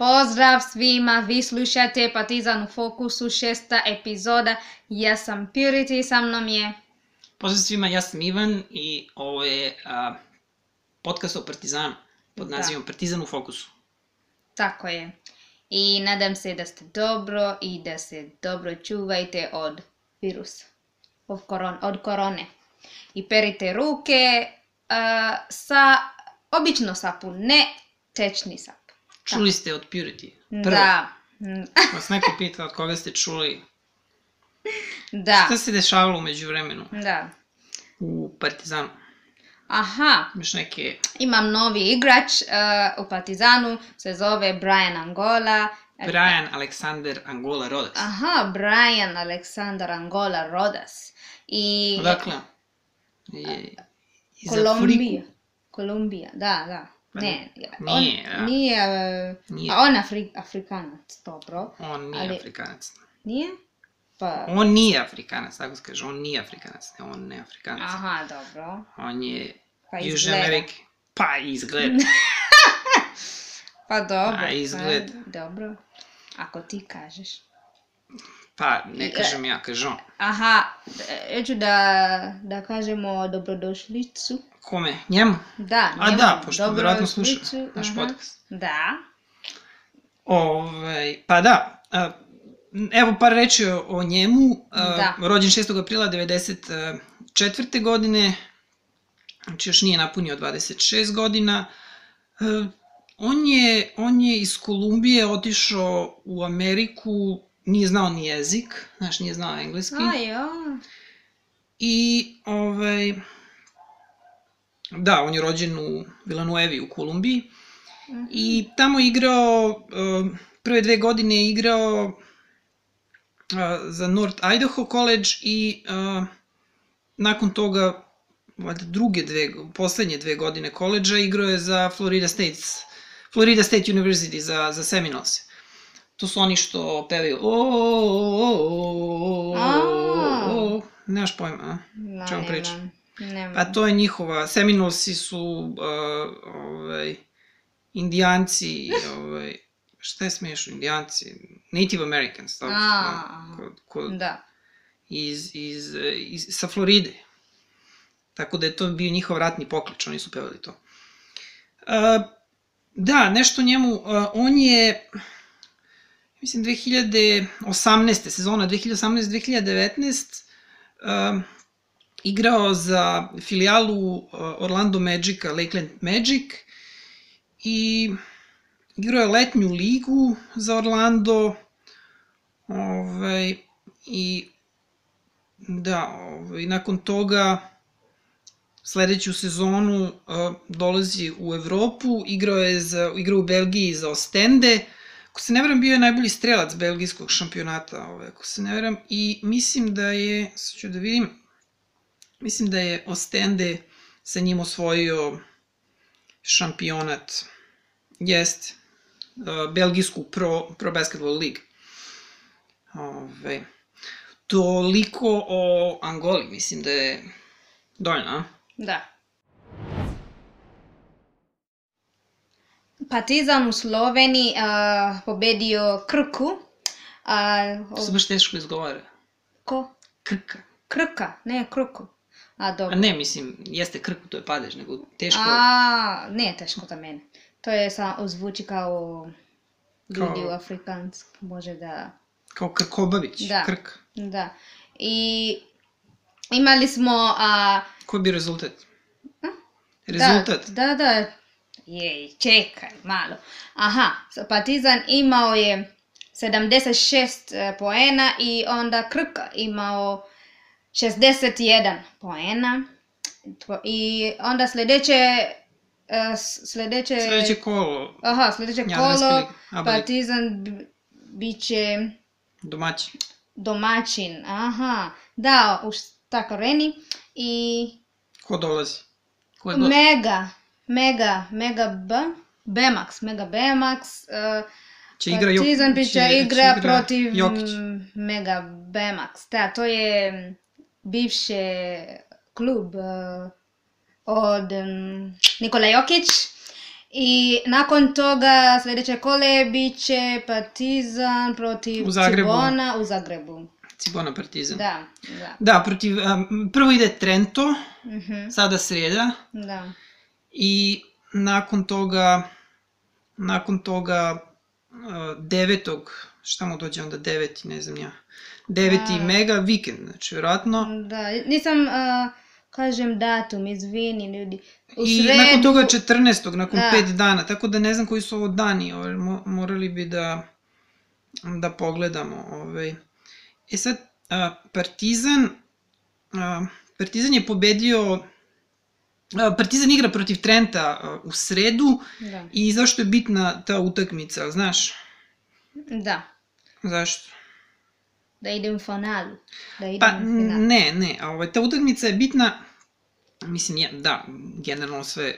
Pozdrav svima, vi slušate Partizan u fokusu, šesta epizoda. Ja sam Purity, sa mnom je... Pozdrav svima, ja sam Ivan i ovo je a, podcast o Partizanu pod Da. nazivom Partizan u fokusu. Tako je. I nadam se da ste dobro i da se dobro čuvajte od virusa, od, koron, od korone. I perite ruke a, sa, obično sapun, ne tečni sapun. Čuli ste od Purity. Prvo, Da. Vas neko pita od koga ste čuli. Da. Šta se dešavalo umeđu vremenu Da. u Partizanu? Aha, Imaš neke... imam novi igrač uh, u Partizanu, se zove Brian Angola. Brian Alexander Angola Rodas. Aha, Brian Aleksandar Angola Rodas. I Odakle? Je, Kolumbija. Kolumbija, da, da. Pa Ne, nije, on, a? nije, uh, Nije. a on Afri, Afrikanac, dobro. On nije Ali- Afrikanac. Nije? Pa, On nije Afrikanac, tako se kaže. On nije Afrikanac. Ne, on ne Afrikanac. aha, dobro. On je Pa Južne. Amerike. Pa izgleda. Pa dobro. A, izgled. Pa, dobro. Ako ti kažeš. Pa, ne I- kažem ja, kaže on. Aha, e, ću da, da kažemo dobrodošlicu. Kome? Njemu? Da, A njemu da, pošto vjerojatno sluša naš aha. podcast. Da. Ovaj, pa da, a, evo par reči o, njemu. A, Da. Rođen 6. aprila 94. godine, znači još nije napunio 26 godina. On je, on je iz Kolumbije otišao u Ameriku, nije znao ni jezik, znaš, nije znao engleski. A, ja. I, ovaj, da, on je rođen u Villanuevi u Kolumbiji. Mhm. I tamo je igrao, um, prve dve godine je igrao uh, za North Idaho College i uh, nakon toga, valjda druge dve, poslednje dve godine koleđa, igrao je za Florida State, Florida State University za, za Seminoles. To su oni što pevaju o, o, o, o, o, o, o, nemaš pojma, a? Da, čemu pričam? nemam. Nemam. Pa to je njihova, Seminolesi su uh, ovaj, indijanci, ovaj, šta je smiješno, indijanci, Native Americans, tako, A, no, kod, kod, Da. iz, iz, iz, sa Floride. Tako da je to bio njihov ratni poklič, oni su pevali to. Uh, da, nešto njemu, uh, on je, mislim, 2018. sezona 2018-2019 uh, igrao za filijalu uh, Orlando Magica, Lakeland Magic i igrao je letnju ligu za Orlando ovaj, i da, ovaj, nakon toga sledeću sezonu uh, dolazi u Evropu, igrao je za, igrao u Belgiji za Ostende, ako se ne veram bio je najbolji strelac belgijskog šampionata, ovaj, ako se ne veram, i mislim da je, sad ću da vidim, mislim da je Ostende sa njim osvojio šampionat, jest, uh, belgijsku pro, pro basketball lig. Ove, toliko o Angoli, mislim da je dovoljno, a? Da. Partizan u Sloveniji uh, pobedio Krku. Uh, To se baš teško izgovara. ko? Krka. Krka, ne Krku. A A dobro. ne, mislim, jeste krku, to je padež, nego teško... A, ne teško za mene. To je samo zvuči kao ljudi Kao- u afrikansk. Može da... Kao Krkobavić, Da. Krk. Da. I imali smo... A, Koji bio rezultat? A? Rezultat? Da, da, da. Jej, čekaj malo. Aha, so Partizan imao je 76 eh, poena i onda Krka imao 61 poena. I onda sledeće eh, s- sledeće Sledeće kolo, Aha, sledeće Jadranske kolo. Partizan b- biće domaći. domaćin. Aha, da, u Stako Reni i Ko dolazi? Ko gost? Mega, Mega, Mega B, Bemax, Mega Bemax. Uh, Će igra Partizan će- će će igra protiv Jokić. Mega Bemax. Da, to je bivše klub uh, od um, Nikola Jokić I nakon toga sljedeće kole bit će Partizan protiv U Zagrebu. Cibona u Zagrebu. Cibona Partizan. Da, da. Da, protiv, um, prvo ide Trento, Mhm, sada sreda, da. i nakon toga, nakon toga uh, devetog, šta mu dođe onda deveti, ne znam ja, deveti A. mega vikend, znači vjerojatno. Da, nisam uh, kažem datum, izvini ljudi. U I sredu, nakon toga 14. nakon Da. dana, tako da ne znam koji su ovo dani, ovaj, mo- morali bi da, da pogledamo. Ovaj. E sad, a, Partizan, a, Partizan je pobedio, a, Partizan igra protiv Trenta a, u sredu Da, i zašto je bitna ta utakmica, znaš? da. Zašto? Da idem u finalu. Da idem Pa u finalu. ne, ne, a ovaj, ta utakmica je bitna, mislim, je, da, generalno sve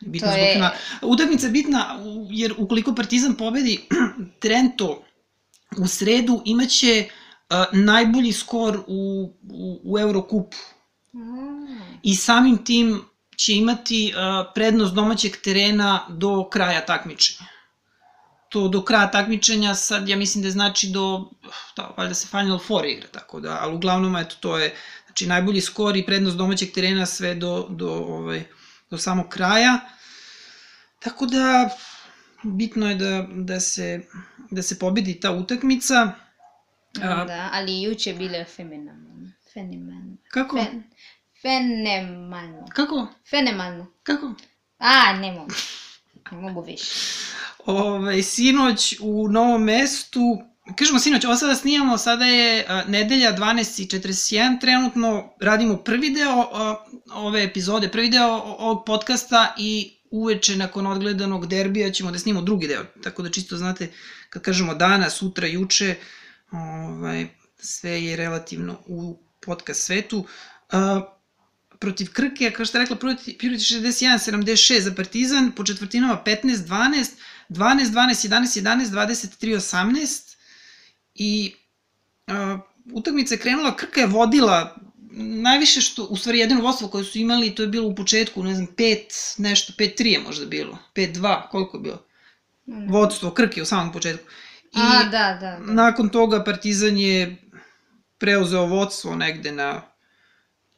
bitno To zbog je-. Utakmica je bitna jer ukoliko Partizan pobedi Trento u sredu, imaće uh, najbolji skor u, u, u Eurokupu. A, I samim tim će imati uh, prednost domaćeg terena do kraja takmičenja. To do kraja takmičenja sad ja mislim da znači do, da, valjda se Final Four igra, tako da, ali uglavnom eto to je, znači najbolji skor i prednost domaćeg terena sve do, do, ovaj, do samog kraja. Tako da, bitno je da, da, se, da se pobedi ta utakmica. A, da, ali juče je bilo fenomenalno. Fenomenalno. Kako? Fen, fenomenalno. Kako? Fenomenalno. Kako? A, ne mogu. Ne mogu više. Ovaj, sinoć u novom mestu, kažemo sinoć, ovo sada snimamo, sada je a, nedelja 12.41, trenutno radimo prvi deo a, ove epizode, prvi deo ovog podcasta i uveče nakon odgledanog derbija ćemo da snimamo drugi deo, tako da čisto znate, kad kažemo dana, sutra, juče, ovaj, sve je relativno u podcast svetu. A, protiv Krke, kao što je rekla, protiv, protiv 61-76 za Partizan, po četvrtinama 15-12, 12-12, 11-11, 23-18 i uh, utakmica je krenula, Krka je vodila najviše što, u stvari jedino vodstvo koje su imali, to je bilo u početku, ne znam, 5, nešto, 5-3 je možda bilo, 5-2, koliko je bilo? Vodstvo Krke u samom početku. I A, da, da. da. nakon toga Partizan je preuzeo vodstvo negde na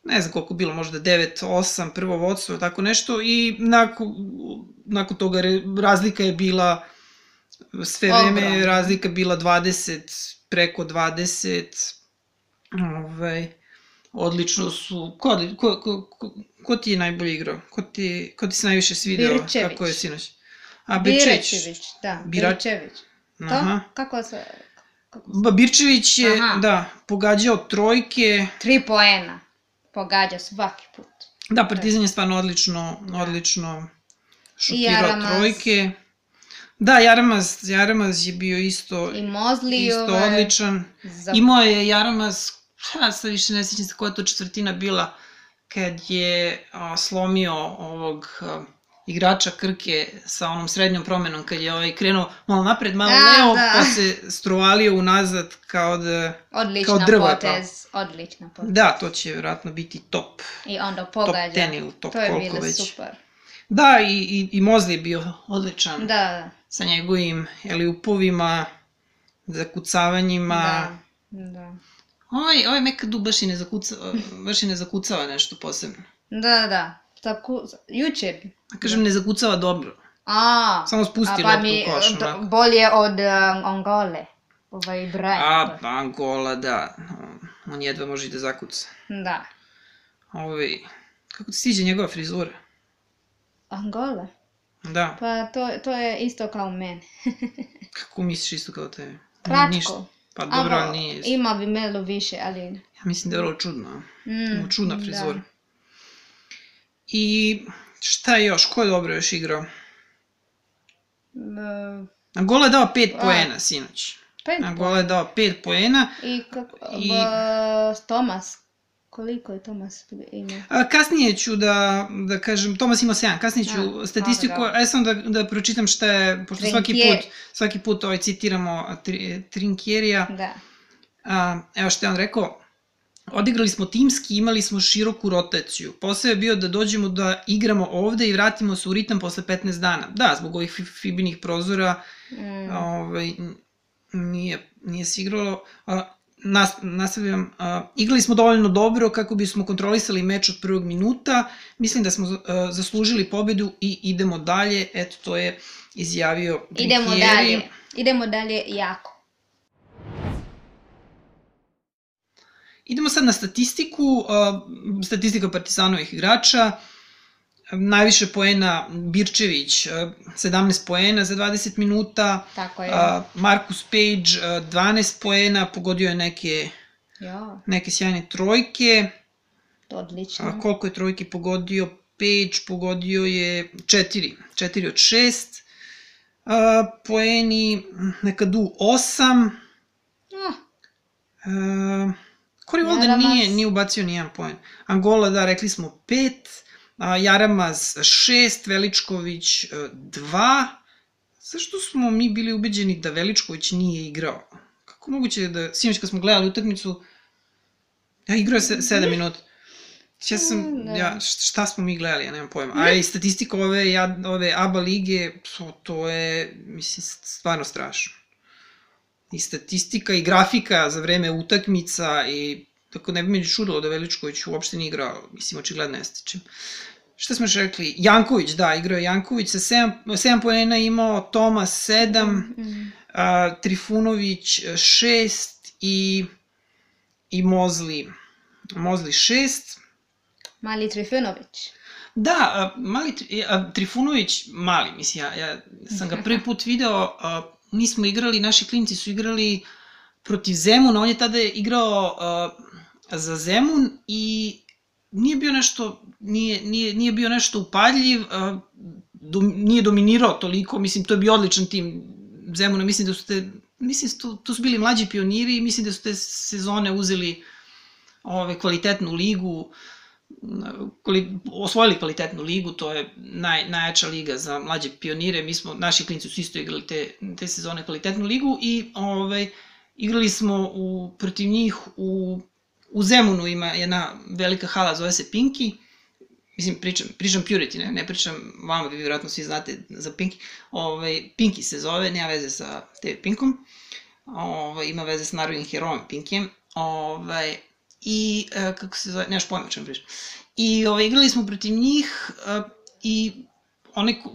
ne znam koliko bilo, možda 9-8, prvo vodstvo, tako nešto, i nakon, nakon toga razlika je bila, sve vreme je Ogromna. razlika bila 20, preko 20, ovaj, odlično su, ko, ko, ko, ko, ti je najbolje igrao? Ko ti, ko ti se najviše svideo? Birčević. Kako je sinoć? A, Birčević. Birčević, da. Bira- Birčević. To? Aha. Kako se... Kako Birčević je, Aha. da, pogađao trojke, Tri poena. Pogađa svaki put. Da, Partizan je stvarno odlično, odlično šutirao trojke. Da, Jaramaz, Jaramaz je bio isto, I Mozli isto ovaj, odličan. Za... Imao je Jaramaz, ha, sad više ne sjećam se koja je to četvrtina bila, kad je a, slomio ovog a, igrača Krke sa onom srednjom promenom, kad je ovaj krenuo malo napred, malo Da, leo, da. pa se struvalio unazad kao da... Odlična kao drva, potez. Odlična potez. Da, to će vjerojatno biti top. I onda Top pogađa. 10 ili top to je koliko bilo već. super. Da, i, i, i Mozli je bio odličan. Da, da. Sa njegovim eliupovima, zakucavanjima. Da, da. Ovaj, ovaj Mekadu baš i ne, zakucava, baš i ne zakucava nešto posebno. Da, da. Tako, jučer. Da kažem, ne zakucava dobro. A, Samo spusti a pa mi, koš, onako. bolje od um, Angole. Ovaj Brian. A, pa Angola, da. On jedva može i da zakuca. Da. Ovaj, kako ti stiđe njegova frizura? Angola? Da, Pa to, to je isto kao mene. kako misliš isto kao tebe? Kratko. Ništa. Pa dobro, Amo, nije isto. Ima bi malo više, ali... Ja mislim da je vrlo čudno. a? Mm, Ima čudna frizura. I šta još? Ko je dobro još igrao? Da. Angola je dao 5 A. poena sinoć. Pet Angola je dao 5 poena. I kako... I- ba, Tomas. Koliko je Tomas imao? A, kasnije ću da, da kažem, Tomas ima 7, kasnije ću A, statistiku, dobro. aj sam da, da pročitam šta je, pošto svaki Trinkier. put, svaki put ovaj citiramo tri, Trinkjerija. Da. A, evo što je on rekao, odigrali smo timski, imali smo široku rotaciju. Posao je bio da dođemo da igramo ovde i vratimo se u ritam posle 15 dana. Da, zbog ovih fibinih prozora Mm. ovaj, nije, nije se igralo. A, nas, nastavljam, a, igrali smo dovoljno dobro kako bismo kontrolisali meč od prvog minuta. Mislim da smo a, zaslužili pobedu i idemo dalje. Eto, to je izjavio Idemo Trinkieri. dalje. Idemo dalje jako. Idemo sad na statistiku, statistika Partizanovih igrača. Najviše poena Birčević, a, 17 poena za 20 minuta, Tako je. a, Marcus Page a, 12 poena, pogodio je neke, Jo, neke sjajne trojke. to odlično. A, koliko je trojki pogodio? Page pogodio je 4, 4 od 6. A, poeni Nekadu 8. Ah, Uh, Kori Walden nije, nije ubacio ni jedan poen. Angola, da, rekli smo 5. A, Jaramaz 6, Veličković 2. Zašto smo mi bili ubeđeni da Veličković nije igrao? Kako moguće da, sinoć kad smo gledali utakmicu, ja igrao je 7 minuta. Ja sam, ja, šta smo mi gledali, ja nemam pojma. A i statistika ove, ja, ove ABA lige, to, to je, mislim, stvarno strašno i statistika i grafika za vreme utakmica i tako ne bi me čudilo da Veličković uopšte nije igrao, mislim, očigledno jeste čim. Šta smo još rekli? Janković, da, igrao je Janković sa 7, 7 poena imao, Tomas 7, mm. a, Trifunović 6 i, i Mozli, Mozli 6. Mali Trifunović. Da, a, mali, a, Trifunović, mali, mislim, ja, ja sam ga prvi put video, a, mi smo igrali, naši klinci su igrali protiv Zemuna, on je tada igrao a, za Zemun i nije bio nešto, nije, nije, nije bio nešto upadljiv, a, dom, nije dominirao toliko, mislim, to je bio odličan tim Zemuna, mislim da su te, mislim, tu, tu su bili mlađi pioniri i mislim da su te sezone uzeli ove, kvalitetnu ligu, kvali, osvojili kvalitetnu ligu, to je naj, najjača liga za mlađe pionire, mi smo, naši klinci su isto igrali te, te sezone kvalitetnu ligu i ovaj, igrali smo u, protiv njih u, u Zemunu ima jedna velika hala, zove se Pinky, mislim, pričam, pričam Purity, ne, ne pričam vama, vi vjerojatno svi znate za Pinky, ovaj, Pinky se zove, nema veze sa TV Pinkom, ovaj, ima veze s narodnim herojem Pinkijem, ovaj, i, e, kako se zove, nemaš pojma pričam. I ovaj, igrali smo protiv njih e, i onaj ko,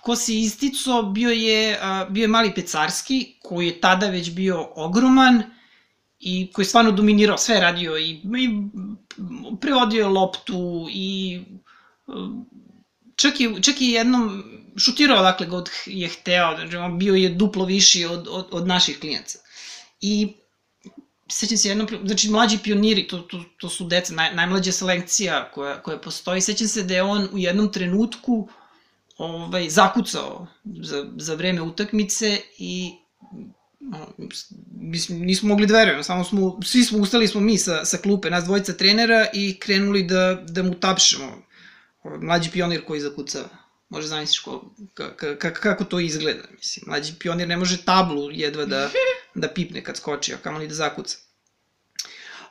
ko se isticao bio je, a, bio je mali Pecarski, koji je tada već bio ogroman i koji je stvarno dominirao, sve radio i, i prevodio loptu i čak je, čak je jednom šutirao dakle god je hteo, znači on bio je duplo viši od, od, od naših klijenca. I sećam se jednom, znači mlađi pioniri, to, to, to su deca, naj, najmlađa selekcija koja, koja postoji, sećam se da je on u jednom trenutku ovaj, zakucao za, za vreme utakmice i mislim, nismo mogli da verujemo, samo smo, svi smo ustali smo mi sa, sa klupe, nas dvojica trenera i krenuli da, da mu tapšemo. Ovaj, mlađi pionir koji zakucava. Može zamisliš ko, ka, ka, kako to izgleda, mislim. Mlađi pionir ne može tablu jedva da, da pipne kad skoči, a kamoli da zakuca.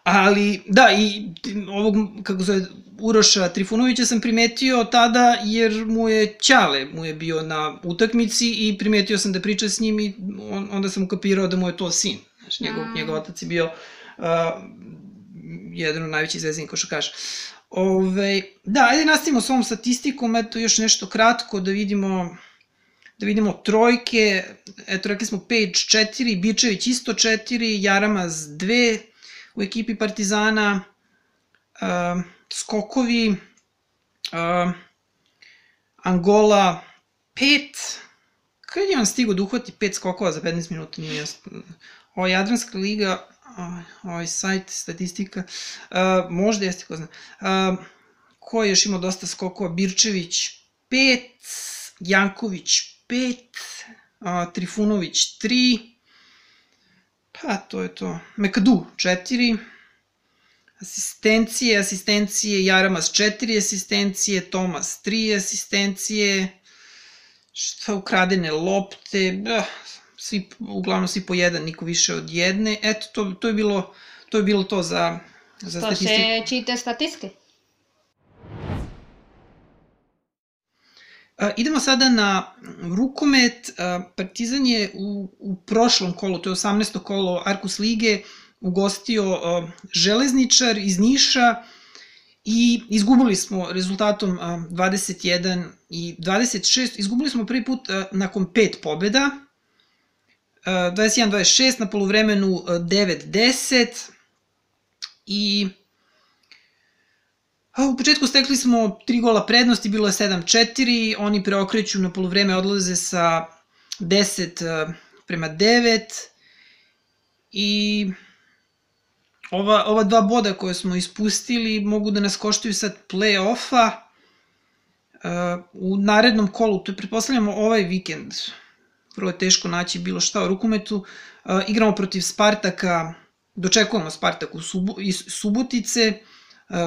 Ali, da, i ovog, kako zove, Uroša Trifunovića sam primetio tada jer mu je Ćale, mu je bio na utakmici i primetio sam da priča s njim i on, onda sam ukapirao da mu je to sin. Znaš, njegov, A. njegov otac je bio uh, jedan od najvećih zvezdinih košarkaša. Ove, da, ajde nastavimo s ovom statistikom, eto još nešto kratko da vidimo da vidimo trojke, eto rekli smo Page 4, Bičević isto 4, Jaramaz 2 u ekipi Partizana, uh, skokovi, uh, Angola 5, kad je on stigo da uhvati 5 skokova za 15 minuta, nije jasno. Ovo Jadranska liga, ovaj sajt, statistika, uh, možda jeste, ko zna. Uh, ko je još imao dosta skokova? Birčević 5, Janković 5, uh, Trifunović 3, pa to je to. Mekadu 4, asistencije, asistencije, Jaramas 4 asistencije, Tomas 3 asistencije, šta ukradene lopte, eh, svi, uglavnom svi po jedan, niko više od jedne. Eto, to, to, je bilo, to je bilo to za, za To statistiku. ще чиите статистики. A, idemo sada na rukomet. Partizan je u, u prošlom kolu, to je 18. kolo Arkus Lige, ugostio železničar iz Niša i izgubili smo rezultatom a, 21 i 26. Izgubili smo prvi put nakon pet pobeda. A, 21-26 na polovremenu a, 9-10 i A u početku stekli smo tri gola prednosti, bilo je 7-4, oni preokreću na polovreme, odlaze sa 10 eh, prema 9 i ova, ova dva boda koje smo ispustili mogu da nas koštaju sad play-offa uh, u narednom kolu, to je pretpostavljamo ovaj vikend, vrlo je teško naći bilo šta u rukometu, uh, igramo protiv Spartaka, dočekujemo Spartak u Subo, iz Subotice,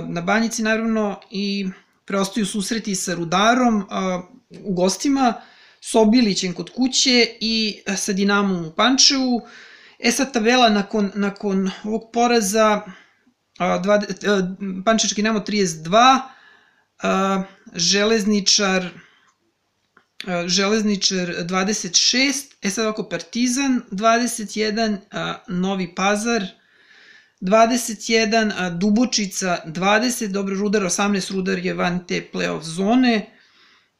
na Banjici naravno i preostaju susreti sa Rudarom u gostima, s Obilićem kod kuće i sa Dinamom u Pančevu. E sad tabela nakon, nakon ovog poraza Pančevački Dinamo 32, Železničar Železničar 26, e sad ovako Partizan 21, Novi Pazar 21, a Dubočica 20, dobro, Rudar 18, Rudar je van te playoff zone,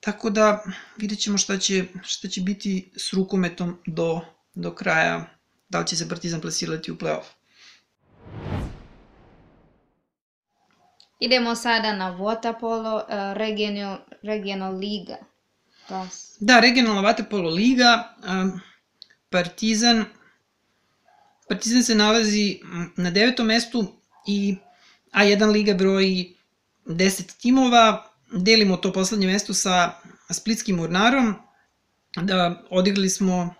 tako da vidjet ćemo šta će, šta će biti s rukometom do, do kraja, da li će se Partizan plasirati u playoff. Idemo sada na Waterpolo uh, regional, regional liga. Das. Da, regionalna Waterpolo liga, um, Partizan Partizan se nalazi na devetom mestu i A1 liga broji 10 timova. Delimo to poslednje mesto sa Splitskim Urnarom. Da odigrali smo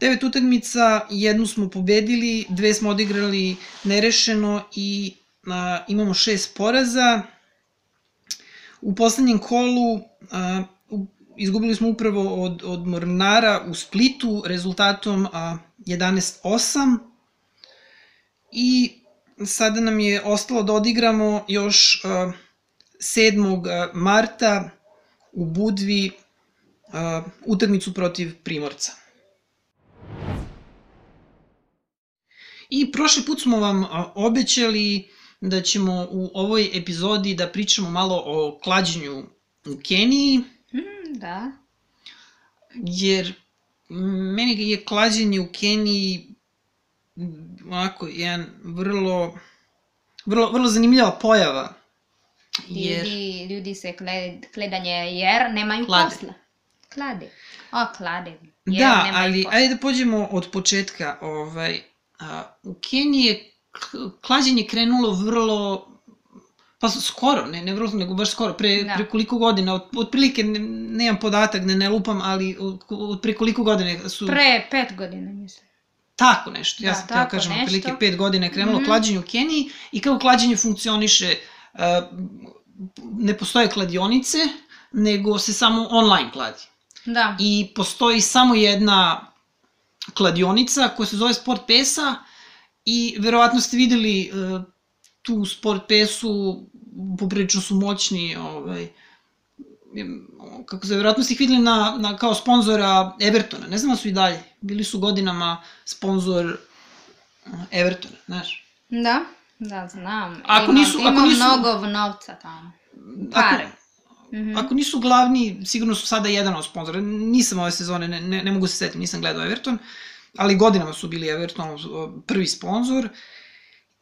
devet utakmica, jednu smo pobedili, dve smo odigrali nerešeno i a, imamo šest poraza. U poslednjem kolu a, u, izgubili smo upravo od, od Mornara u Splitu rezultatom a, 11-8 i sada nam je ostalo da odigramo još uh, 7. marta u Budvi utakmicu protiv Primorca. I prošli put smo vam obećali da ćemo u ovoj epizodi da pričamo malo o klađenju u Keniji. Da. Jer meni je klađenje u Keniji onako jedan vrlo vrlo, vrlo zanimljiva pojava. Jer... Ljudi, ljudi se kled, kledanje jer nemaju Klade. posla. Klade. O, klade. Jer Da, ali posla. ajde da pođemo od početka. Ovaj, a, u Keniji je klađenje krenulo vrlo pa skoro, ne, ne vrlo, nego baš skoro, pre, Da. pre koliko godina, od, otprilike, ne, nemam podatak, ne, ne lupam, ali od, od pre koliko godina su... Pre pet godina, mislim. Tako nešto, ja Da, sam teo tako kažem, nešto. otprilike pet godina je krenulo Mhm. klađenje u Keniji i kako klađenje funkcioniše, uh, ne postoje kladionice, nego se samo online kladi. Da. I postoji samo jedna kladionica koja se zove Sport Pesa i verovatno ste videli uh, tu Sport Pesu, poprilično su moćni, ovaj, kako se verovatno ste ih videli na, na, kao sponzora Evertona, ne znam da su i dalje, bili su godinama sponzor uh, Evertona, znaš. Da, da, znam. Ako imam, nisu- ako imam nisu- mnogo novca tamo. Ako, Pare. Mhm. Ako nisu glavni, sigurno su sada jedan od sponzora. Nisam ove sezone, ne, ne, ne mogu se setiti, nisam gledao Everton, ali godinama su bili Everton prvi sponzor.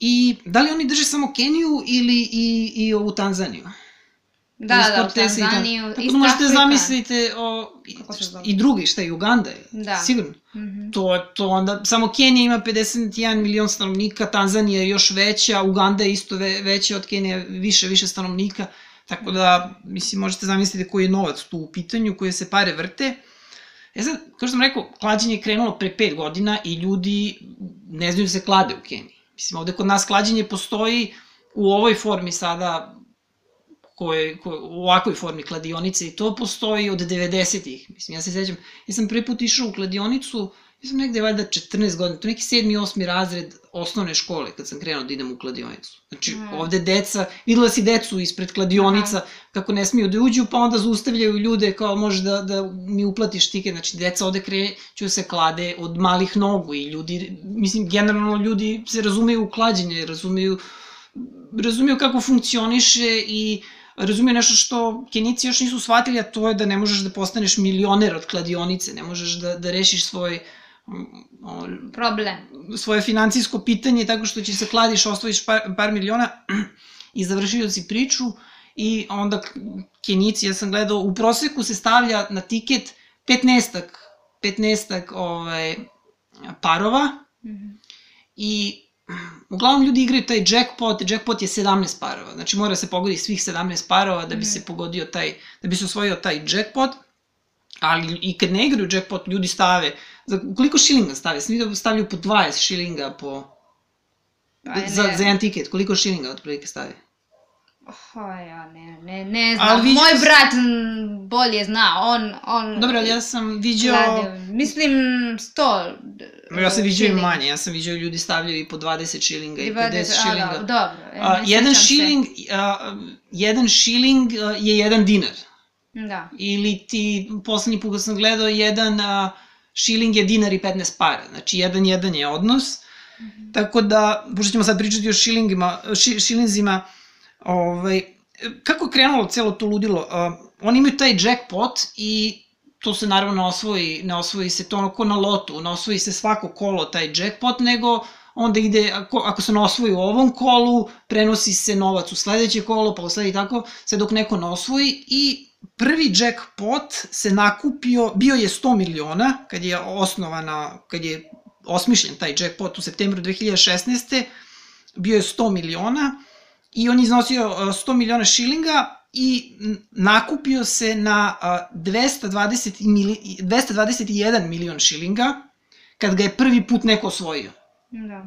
I da li oni drže samo Keniju ili i, i ovu Tanzaniju? Da, da, u Tanzaniju, Tako da možete Africa. zamislite o, i, i drugi, šta je Uganda je, Da. sigurno. Mhm. To, to onda, samo Kenija ima 51 milion stanovnika, Tanzanija je još veća, Uganda je isto ve, veća od Kenije, više, više stanovnika, tako da, mislim, možete zamisliti koji je novac tu u pitanju, koje se pare vrte. E sad, kao što sam rekao, klađenje je krenulo pre pet godina i ljudi ne znaju da se klade u Keniji. Mislim, ovde kod nas klađenje postoji u ovoj formi sada, koje, koje, u ovakvoj formi kladionice i to postoji od 90-ih. Mislim, ja se sećam, ja sam prvi put išao u kladionicu, mislim negde valjda 14 godina, to neki 7. 8. razred osnovne škole kad sam krenuo da idem u kladionicu. Znači, Mm. ovde deca, videla si decu ispred kladionica kako ne smiju da uđu, pa onda zaustavljaju ljude kao može da, da mi uplatiš tiket. Znači, deca ovde kreću se klade od malih nogu i ljudi, mislim, generalno ljudi se razumeju u klađenje, razumeju, razumeju kako funkcioniše i razumeju nešto što Kenici još nisu shvatili, a to je da ne možeš da postaneš milioner od kladionice, ne možeš da, da rešiš svoj o, Problem. svoje financijsko pitanje tako što će se kladiš, osvojiš par, par miliona i završio si priču i onda Kenici, ja sam gledao, u proseku se stavlja na tiket 15 15 ovaj, parova Mhm. i uglavnom ljudi igraju taj jackpot, jackpot je 17 parova, znači mora se pogodi svih 17 parova da bi Mhm. se pogodio taj, da bi se osvojio taj jackpot, ali i kad ne igraju jackpot, ljudi stave, za koliko šilinga stave? Sam vidio da stavljaju po 20 šilinga po, Pa za, za jedan tiket, koliko šilinga otprilike stave? Oh, ja ne, ne, ne znam. Ali Moj brat bolje zna, on, on... Dobro, ali ja sam vidio, klade, Mislim, sto. ja sam vidio i manje, ja sam vidio ljudi stavljaju i po 20 šilinga i 50 20, a, šilinga. da, Dobro. e, A, ne jedan šiling, a, jedan šiling a, je jedan dinar. Da. ili ti, poslednji put sam gledao, jedan a, šiling je dinar i 15 para, znači jedan jedan je odnos, tako da, pošto ćemo sad pričati o šilingima, ši, šilinzima, ovaj, kako je krenulo celo to ludilo, a, oni imaju taj jackpot i to se naravno ne osvoji, ne osvoji se to ono ko na lotu, ne osvoji se svako kolo taj jackpot, nego onda ide, ako, ako se ne osvoji u ovom kolu, prenosi se novac u sledeće kolo, pa u sledeće tako, sve dok neko ne osvoji i prvi jackpot se nakupio, bio je 100 miliona, kad je osnovana, kad je osmišljen taj jackpot u septembru 2016. bio je 100 miliona i on je iznosio a, 100 miliona šilinga i nakupio se na a, 220 mili, 221 milion šilinga kad ga je prvi put neko osvojio. Da.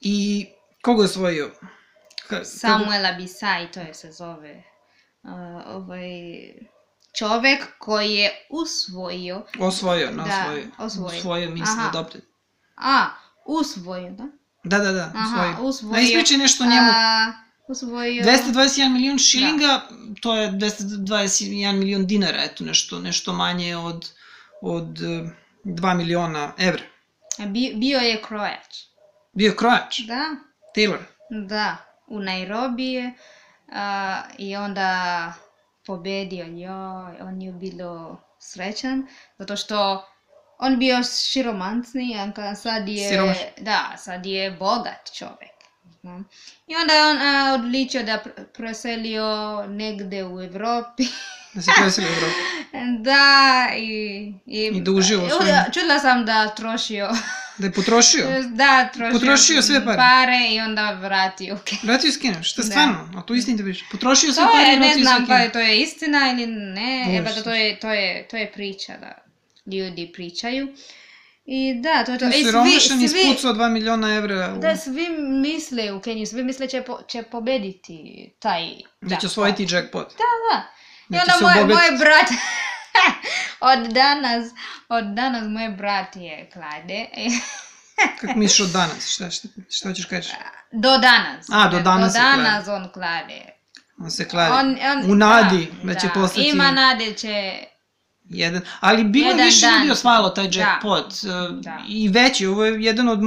I koga je osvojio? Ka, Samuel Abisai, to je se zove. Ovaj čovek koji je usvojio? Osvojio, ne Da, osvojio. osvojio. Osvojio, mislim Aha. da dobro. a, usvojio, da? Da, da, da, Aha, osvojio. usvojio. Da, ispričaj nešto njemu. A, usvojio... 221 milion šilinga, to je 221 milion dinara, eto, nešto, nešto manje od, od eh, 2 miliona evra. Bi, bio je krojač. Bio je krojač, Da, Taylor. da. U Nairobi je a, i onda pobedio, joj, on je bilo srećan, zato što on bio širomancni, a sad je, Siromaš. da, sad je bogat čovek. znam. I onda je on a, odličio da pr- preselio negde u Evropi. Da se preseli u Evropu. da, i... I, I Ja, Čula sam da trošio, Da je potrošio. da, trošio, Potrošio sve pare. pare i onda vratio. Okay. Vratio iz Kine, šta Da. stvarno? A to istinite priča. Potrošio sve To pare i je, ne vratio znam, pa je to je istina ili ne, Bože e, pa da to je, to je, to je priča da ljudi pričaju. I da, to je to. I Siromašan svi, svi, ispucao 2 miliona evra. u- da svi misle u Keniju, svi misle će, po, će pobediti taj Da će osvojiti jackpot. Da, da. I Da onda moj, moj brat, od danas, od danas moj brat je klade. Kako misliš od danas? Šta, šta, šta ćeš kažeš? Do danas. A, do danas do se klade. danas on klade. On se kladi. On, on, U nadi da, će da. postati Ima nade će... jedan. Ali bilo je Jedan više dan. ljudi osvajalo taj Da. jackpot. uh, Da. I veći, ovo je jedan od,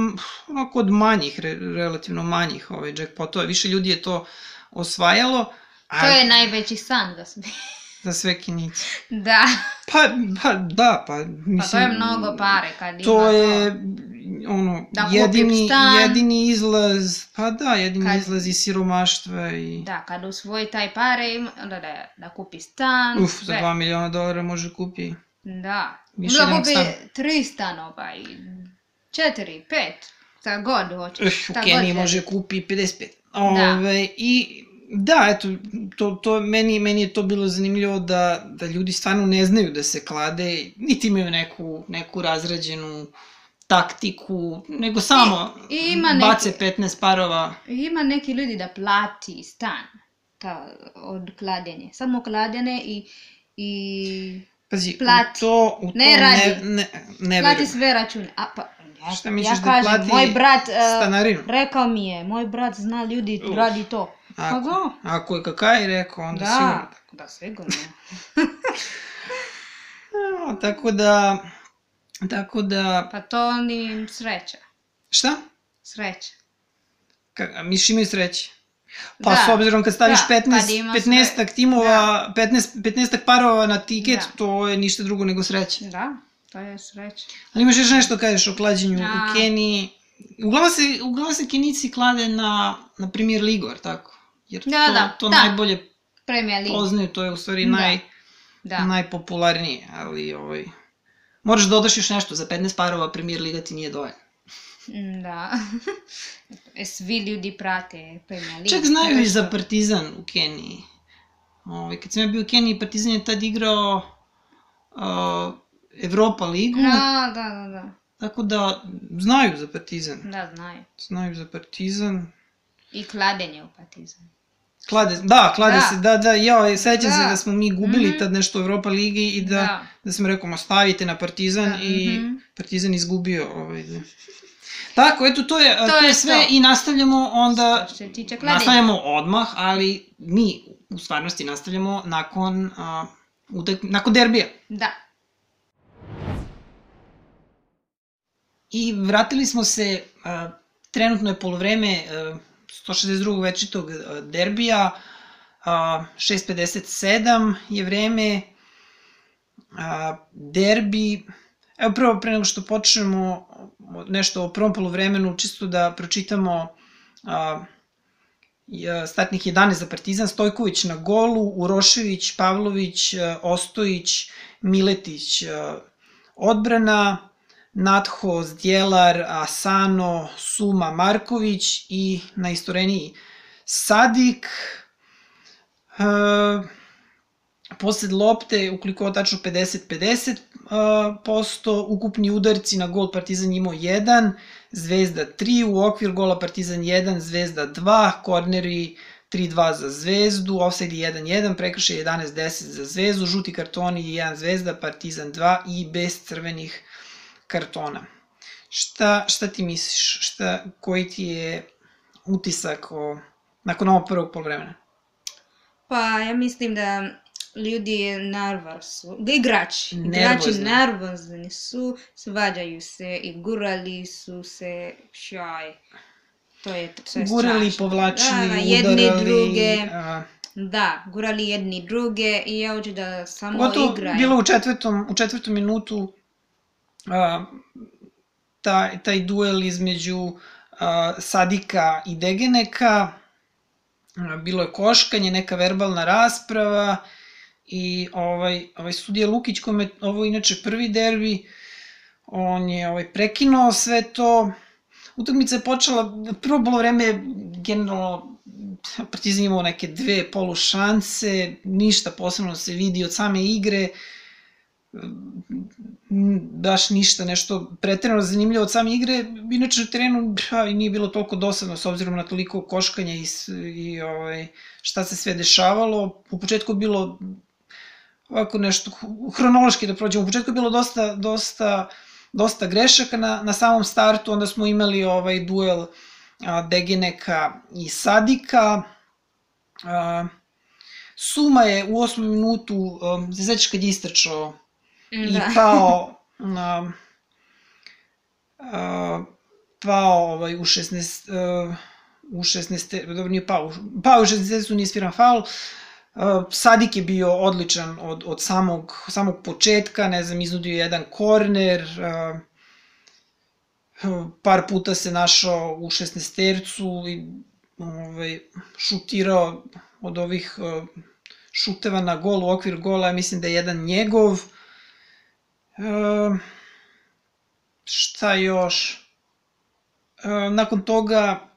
onako od manjih, re, relativno manjih ovaj jackpotova. Više ljudi je to osvajalo. A To je najveći san za sve. Za sve kinice. da, Pa, pa da, pa mislim... pa to je mnogo pare kad To ima je, to. ono, Da jedini, stan. jedini izlaz, pa da, jedini Kad- izlaz iz siromaštva i... Da, kad usvoji taj pare, ima- onda da, da kupi stan. Uf, za sve. 2 miliona dolara može kupi Da. Više da kupi stana. tri stanova i četiri, pet, šta god hoće. Uh, u Keniji može kupi 55. Ove, I da, eto, to, to, meni, meni je to bilo zanimljivo da, da ljudi stvarno ne znaju da se klade, niti imaju neku, neku razrađenu taktiku, nego samo I ima bace neki- 15 parova. Ima neki ljudi da plati stan ta, od kladenje. Samo kladenje i, i Pazi, Plati. u to, u Ne to radi. ne, ne, ne Plati verujem. sve račune. A pa, ja, Šta misliš ja da kažem, plati moj brat e, stanarinu? rekao mi je, moj brat zna ljudi Uf. radi to. Pa Ako, da. ako je kakaj rekao, onda sigurno. Da, da, sigurno. No, tako da, tako da, Pa to oni sreća. šta? Sreća. Ka, misliš imaju sreće? Pa Da, s obzirom kad staviš da, 15, kad ima 15 sve. timova, 15, 15 parova na tiket, Da. to je ništa drugo nego sreće. Da, to je sreća. Ali imaš još nešto kažeš o klađenju Da. u Keniji. Uglavnom se, uglavnom se Kenici klade na, na Premier Ligu, jer tako? Jer Da, to, da, to da. najbolje Premier League. poznaju, to je u stvari Da. naj, Da. najpopularnije, ali ovaj... Moraš da dodaš još nešto, za 15 parova Premier Liga ti nije dovoljno. Mm, Da. E, Svi ljudi prate Premier League. Čak znaju i za? Partizan u Keniji. Ovaj, kad sam ja bio u Keniji, Partizan je tad igrao uh, Evropa ligu, Da, da, da, da. tako da znaju za Partizan. Da, znaju. Znaju za Partizan. I kladenje u Partizan. Klade, da, klade Da. se, da, da, ja, sećam se Da. da smo mi gubili Mhm. tad nešto u Evropa ligi i da, da. Da. sam rekao, ma stavite na Partizan Da, i mhm. Partizan izgubio. Ovaj, da. Tako, eto, to je, to, To je sve to. i nastavljamo onda, nastavljamo odmah, ali mi u stvarnosti nastavljamo nakon, uh, utak, nakon derbija. Da. I vratili smo se, a, trenutno je polovreme a, 162. večitog a, derbija, a, 6.57 je vreme, derbi, evo prvo pre nego što počnemo nešto o prvom polovremenu, čisto da pročitamo a, je- startnih 11 za Partizan, Stojković na golu, Urošević, Pavlović, a, Ostojić, Miletić, odbrana, Natho, Zdjelar, Asano, Suma, Marković i najistoreniji Sadik. E, posled lopte uklikao tačno 50-50 e, posto, ukupni udarci na gol Partizan imao 1, Zvezda 3, u okvir gola Partizan 1, Zvezda 2, korneri 3-2 za Zvezdu, offside 1-1, prekršaj 11-10 za Zvezdu, žuti kartoni 1 Zvezda, Partizan 2 i bez crvenih kartona. Šta, šta ti misliš? Šta, koji ti je utisak o, nakon ovog prvog polovremena? Pa ja mislim da ljudi nervos su, igrači, igrači Nervozni. nervozni su, svađaju se i gurali su se, šaj, to je sve Gurali, strašno. povlačili, da, da, jedni udarali. druge, a, da, gurali jedni druge i ja hoću da samo Pogotovo igraju. bilo u četvrtom, u četvrtom minutu a, taj, taj duel između Sadika i Degeneka, bilo je koškanje, neka verbalna rasprava i ovaj, ovaj sudija Lukić, kome ovo inače prvi derbi, on je ovaj, prekinuo sve to. Utakmica je počela, prvo bolo vreme generalno Partizan imao neke dve polu šanse, ništa posebno se vidi od same igre, baš ništa nešto pretredno zanimljivo od same igre, inače na terenu pa, nije bilo toliko dosadno s obzirom na toliko koškanja i, i ovaj, šta se sve dešavalo. U početku bilo ovako nešto hronološki da prođemo. U početku je bilo dosta, dosta, dosta grešaka na, na samom startu, onda smo imali ovaj duel a, Degeneka i Sadika. A, Suma je u osmom minutu, um, se sećaš kad je istračao i da. pao na uh, pao ovaj u 16 uh, u 16 dobro nije pao pao u 16 nije sviran faul Uh, Sadik je bio odličan od, od samog, samog početka, ne znam, iznudio je jedan korner, uh, par puta se našao u 16 tercu i ovaj, šutirao od ovih uh, šuteva na gol u okvir gola, mislim da je jedan njegov. E, šta još? E, nakon toga,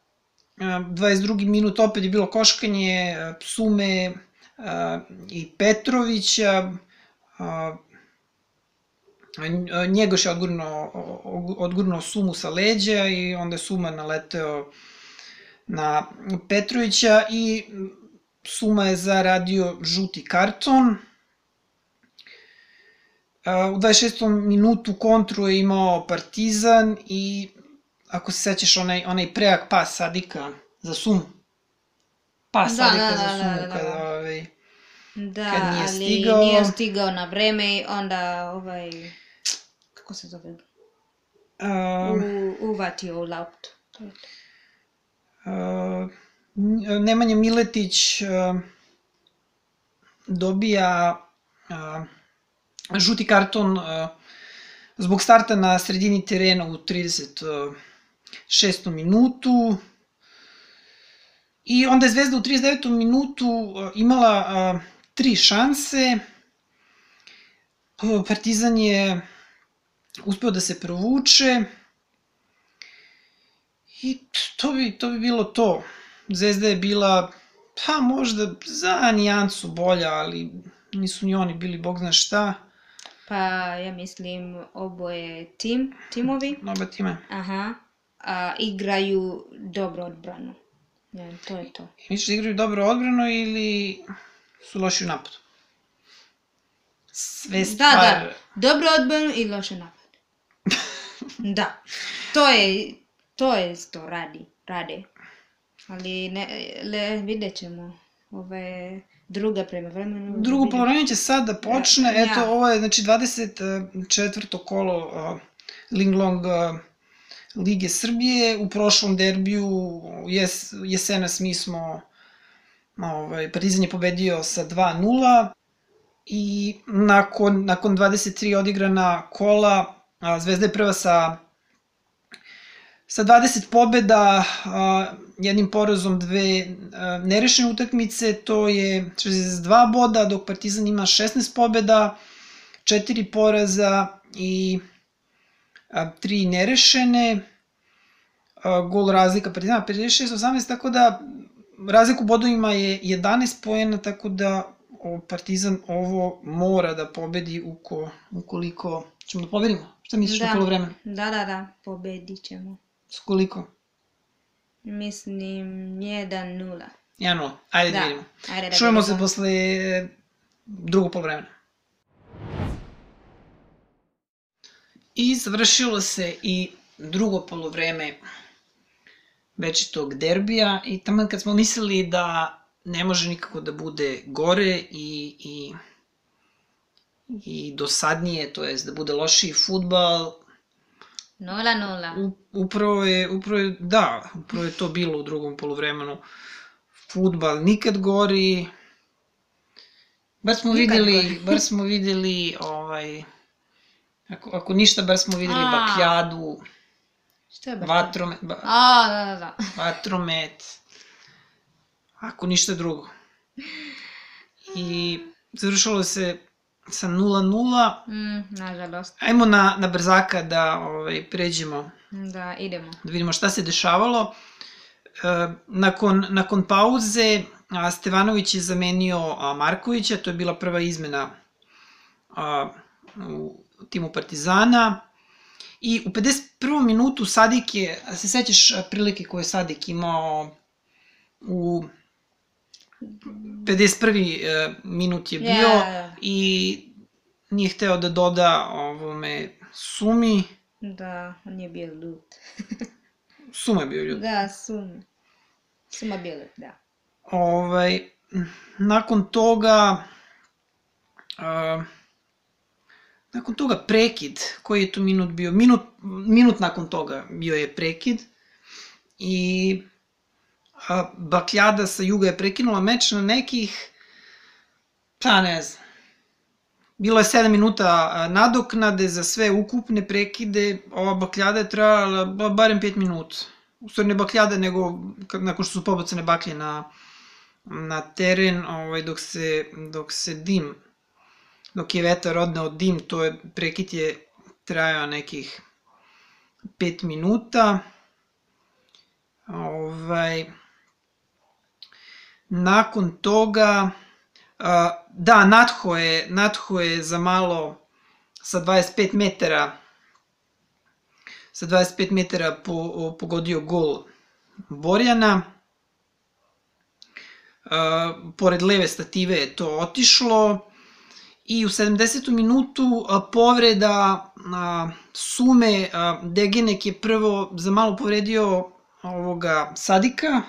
e, 22. minut opet je bilo koškanje Psume i Petrovića. Njegoš je odgurno, odgurno Sumu sa leđa i onda je Suma naleteo na Petrovića i Suma je zaradio žuti karton. U 26. minutu kontru je imao Partizan i ako se sećaš onaj, onaj prejak pas Sadika za sumu. Pas Da, Sadika da, za da, sumu da, da, kada, da. ovaj, Da, Kad nije ali stigao- nije stigao na vreme i onda ovaj, kako se zove, um, U, uvatio u to. Uh, Nemanja Miletić uh, dobija uh, žuti karton zbog starta na sredini terena u 36. minutu. I onda je Zvezda u 39. minutu imala tri šanse. Partizan je uspeo da se provuče. I to bi, to bi bilo to. Zvezda je bila, pa možda za nijansu bolja, ali nisu ni oni bili bog zna šta. Pa ja mislim oboje tim, timovi, Oba time. aha, a, igraju dobro odbranu. Ja, to je to. Misliš da igraju dobro odbrano ili su loši u napadu? Sve stvar... Da, da, dobro odbranu i loše napad. da, to je, to je to radi, rade. Ali ne, le, vidjet ćemo ove druga prema vremenu. da Drugo polovreme će sad da počne, Ja, eto ja. ovo je znači 24. kolo uh, Linglong uh, Lige Srbije, u prošlom derbiju jes, jesenas mi smo ovaj, Partizan je pobedio sa 2-0 i nakon, nakon 23 odigrana kola a, Zvezda je prva sa sa 20 pobeda, jednim porazom dve nerešene utakmice, to je 62 boda, dok Partizan ima 16 pobeda, 4 poraza i a, 3 nerešene. Gol razlika Partizana 56-18, tako da razliku u bodovima je 11 poena, tako da Partizan ovo mora da pobedi uko, ukoliko ćemo da pobedimo. Šta misliš. Da. na polovremenu? Da, da, da, pobedit ćemo. S koliko? Mislim 1-0. 1-0. Ajde da, Da. vidimo. Ajde da Čujemo se posle e, drugog polovremena. I završilo se i drugo polovreme večitog derbija i tamo kad smo mislili da ne može nikako da bude gore i, i, i dosadnije, to jest da bude lošiji futbal, 0-0. U- upravo je, upravo je, da, upravo je to bilo u drugom polovremenu. Futbal nikad gori. Bar smo Nikad videli, gori. bar smo videli, ovaj, ako, ako ništa, bar smo videli A. bakljadu, Što je baš? vatromet, ba, A, da, da, da. vatromet, ako ništa drugo. I završilo se sa 0-0. Mm, nažalost. Ajmo na, na brzaka da ovaj, pređemo Da, idemo. da vidimo šta se dešavalo. E, nakon, nakon pauze a, Stevanović je zamenio a, Markovića, to je bila prva izmena a, u timu Partizana. I u 51. minutu Sadik je, a se sećaš prilike koje je Sadik imao u 51. e, minut je bio Ja. i nije hteo da doda ovome Sumi. Da, on je bio lut. Suma je bio ljud. Da, sum. Suma bio lut, da. Ovaj, nakon toga, uh, nakon toga prekid, koji je tu minut bio? Minut, minut nakon toga bio je prekid i Bakljada sa juga je prekinula meč na nekih, pa ne znam, Bilo je 7 minuta nadoknade za sve ukupne prekide, ova bakljada je trajala ba- barem 5 minuta. U stvari ne bakljada, nego nakon što su pobacane baklje na, na teren, ovaj, dok, se, dok se dim, dok je vetar odneo dim, to je, prekid je trajao nekih 5 minuta. Ovaj, nakon toga, da, Natho je, Natho je za malo sa 25 metara sa 25 metara po, pogodio gol Borjana. Pored leve stative je to otišlo i u 70. minutu povreda sume Degenek je prvo za malo povredio ovoga Sadika,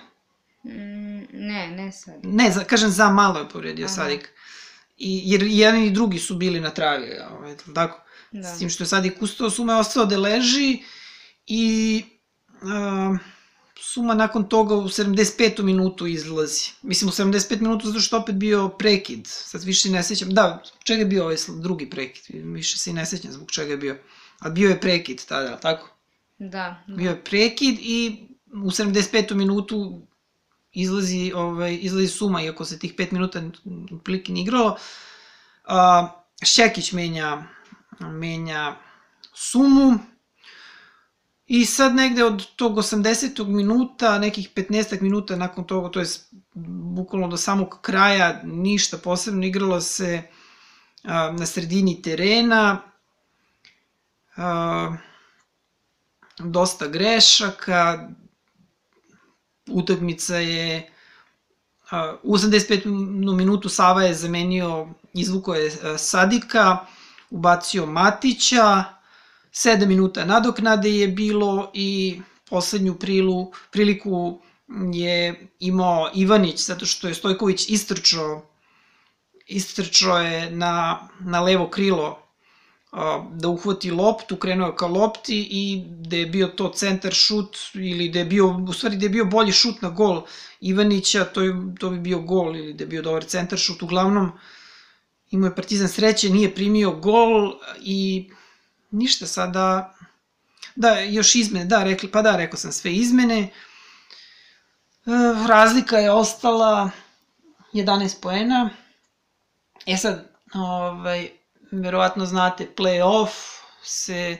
ne, ne sad. ne, za, kažem za malo je povredio Aha. Sadik. I, jer i jedan i drugi su bili na travi, ovaj, tako? Da. S tim što je Sadik ustao, Suma je ostao da leži i a, Suma nakon toga u 75. minutu izlazi. Mislim u 75 minutu zato što opet bio prekid. Sad više ne sećam. Da, čega je bio ovaj drugi prekid? Više se i ne sećam zbog čega je bio. A bio je prekid tada, tako? Da. da. Bio je prekid i u 75. minutu izlazi, ovaj, izlazi Suma, iako se tih 5 minuta otprilike ni igralo. A, Šekić menja, menja Sumu. I sad negde od tog 80. minuta, nekih 15 minuta nakon toga, to je bukvalno do samog kraja, ništa posebno, igralo se a, na sredini terena, a, dosta grešaka, utakmica je u 85. minutu Sava je zamenio, izvuko je Sadika, ubacio Matića, 7 minuta nadoknade je bilo i poslednju prilu, priliku je imao Ivanić, zato što je Stojković istrčao, istrčao je na, na levo krilo da uhvati loptu, krenuo je ka lopti i da je bio to centar šut ili da je bio, u stvari da je bio bolji šut na gol Ivanića, to, je, to bi bio gol ili da je bio dobar centar šut, uglavnom imao je Partizan sreće, nije primio gol i ništa sada, da, još izmene, da, rekli, pa da, rekao sam sve izmene, e, razlika je ostala 11 poena, e sad, ovaj, verovatno znate, play-off se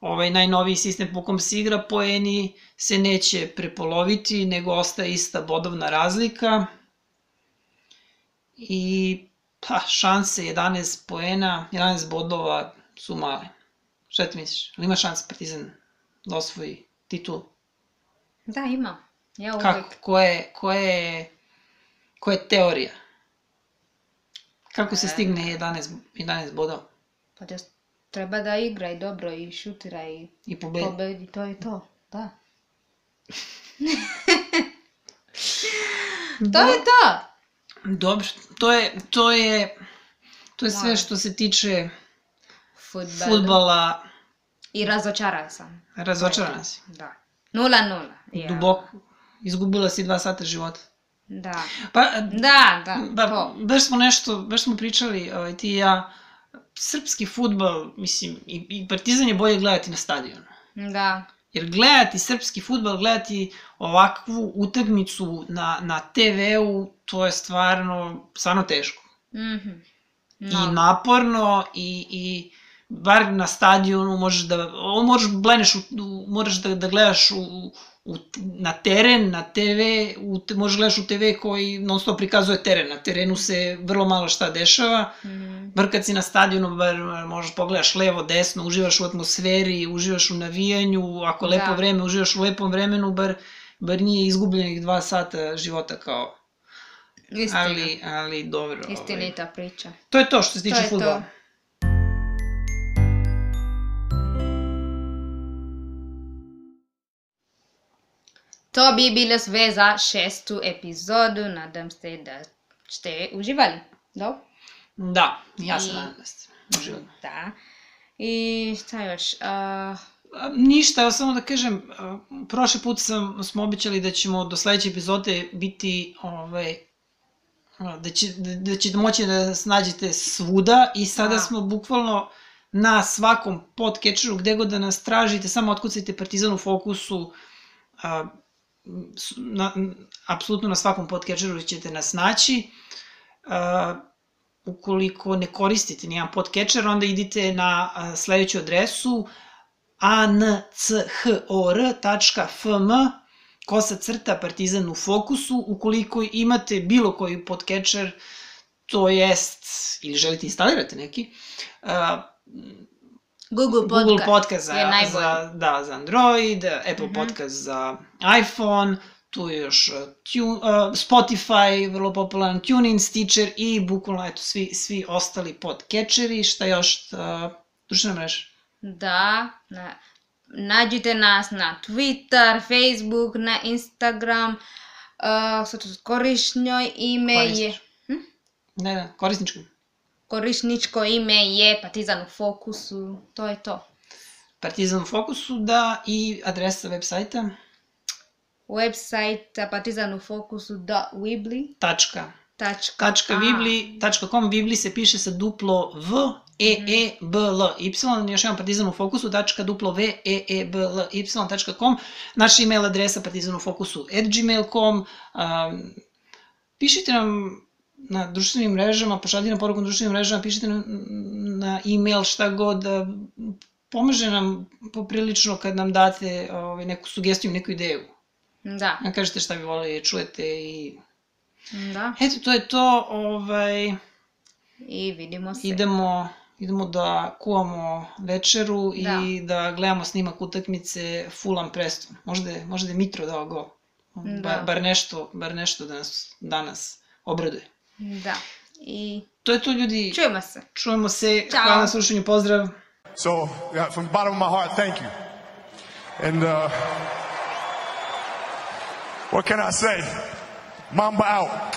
ovaj najnoviji sistem po kom se igra poeni se neće prepoloviti, nego ostaje ista bodovna razlika. I pa, šanse 11 poena, 11 bodova su male. Šta ti misliš? Ali ima šanse Partizan da osvoji titul? Da, ima. Ja uvek. Kako? Ko je, ko je, ko je teorija? Kako se stigne 11, 11 bodova Pa da treba da igra i dobro i šutira i i pobedi? pobedi, to je to. Da. To je to. Dobro, to je, to je, to je sve Da. što se tiče Futbal. futbala. I razočaran sam. Razočarana si. Da. Nula nula. Ja. Duboko. Izgubila si dva sata života. Da. Pa, Da, da, ba, to. baš smo nešto, baš smo pričali, ovaj, ti i ja, srpski futbal, mislim, i, i Partizan je bolje gledati na stadionu. Da. Jer gledati srpski futbal, gledati ovakvu utakmicu na, na TV-u, to je stvarno, stvarno teško. Mhm. i naporno i, i bar na stadionu možeš da možeš bleneš u, u, moraš da, da gledaš u, u, na teren, na TV, u, možeš gledaš u TV koji non stop prikazuje teren. Na terenu se vrlo malo šta dešava. Mhm. Bar kad si na stadionu, bar možeš pogledaš levo, desno, uživaš u atmosferi, uživaš u navijanju, ako lepo Da. vreme, uživaš u lepom vremenu, bar, bar nije izgubljenih dva sata života kao... Istina. Ali, ali dobro. ovaj. Istinita priča. To je to što se tiče to. fudbala. To bi bilo sve za šestu epizodu. Nadam se da ste uživali. Da? Da, ja sam I- nadam da ste uživali. Da. I šta još? A, A, Ništa, samo da kažem, a, prošli put sam, smo obećali da ćemo do sledeće epizode biti, ovaj, a, da, će, da, ćete moći da nas nađete svuda i sada Da. smo bukvalno na svakom podcatcheru, gde god da nas tražite, samo otkucajte Partizan u fokusu, a, na, apsolutno na svakom podcatcheru ćete nas naći. A, ukoliko ne koristite nijedan podcatcher, onda idite na a, sledeću adresu anchor.fm kosa crta partizan u fokusu. Ukoliko imate bilo koji podcatcher, to jest, ili želite instalirati neki, a, Google Podcast, Google Podcast za, je najbolji. za, da, za Android, Apple Mhm. Podcast za iPhone, tu je još uh, tune, uh, Spotify, vrlo popularan, TuneIn, Stitcher i bukvalno eto, svi, svi ostali podcatcheri, šta još, uh, društvene mreže. Da, na, nađite nas na Twitter, Facebook, na Instagram, uh, sad korišnjoj ime je... Koristiš. Ne, ne, korisnički. Korisničko ime je Partizan u fokusu, to je to. Partizan u fokusu, da, i adresa web sajta, Website Partizan u fokusu da Weebly. tačka, Tačka, tačka Vibli, tačka com, Vibli se piše sa duplo V, E, E, B, L, Y, još jedan partizan u fokusu, tačka duplo V, E, E, B, L, Y, tačka com, naša email adresa partizan u fokusu at gmail.com, um, pišite nam na društvenim mrežama, pošaljite nam poruku na društvenim mrežama, pišite nam na email šta god, da pomaže nam poprilično kad nam date ovaj, neku sugestiju, neku ideju. Da, Da kažete šta bi volili da čujete i... da. Eto, to je to, ovaj, I vidimo se. idemo, idemo da kuvamo večeru i Da. da gledamo snimak utakmice Fulham Preston. Možda je, možda je Mitro dao gol. Da. Bar, bar nešto, bar nešto da nas danas obraduje. Da. I To je to ljudi, čujemo se. čujemo se, Ćao. hvala na slušanju, pozdrav. So, yeah, from the bottom of my heart, thank you. And uh, what can I say? Mamba out.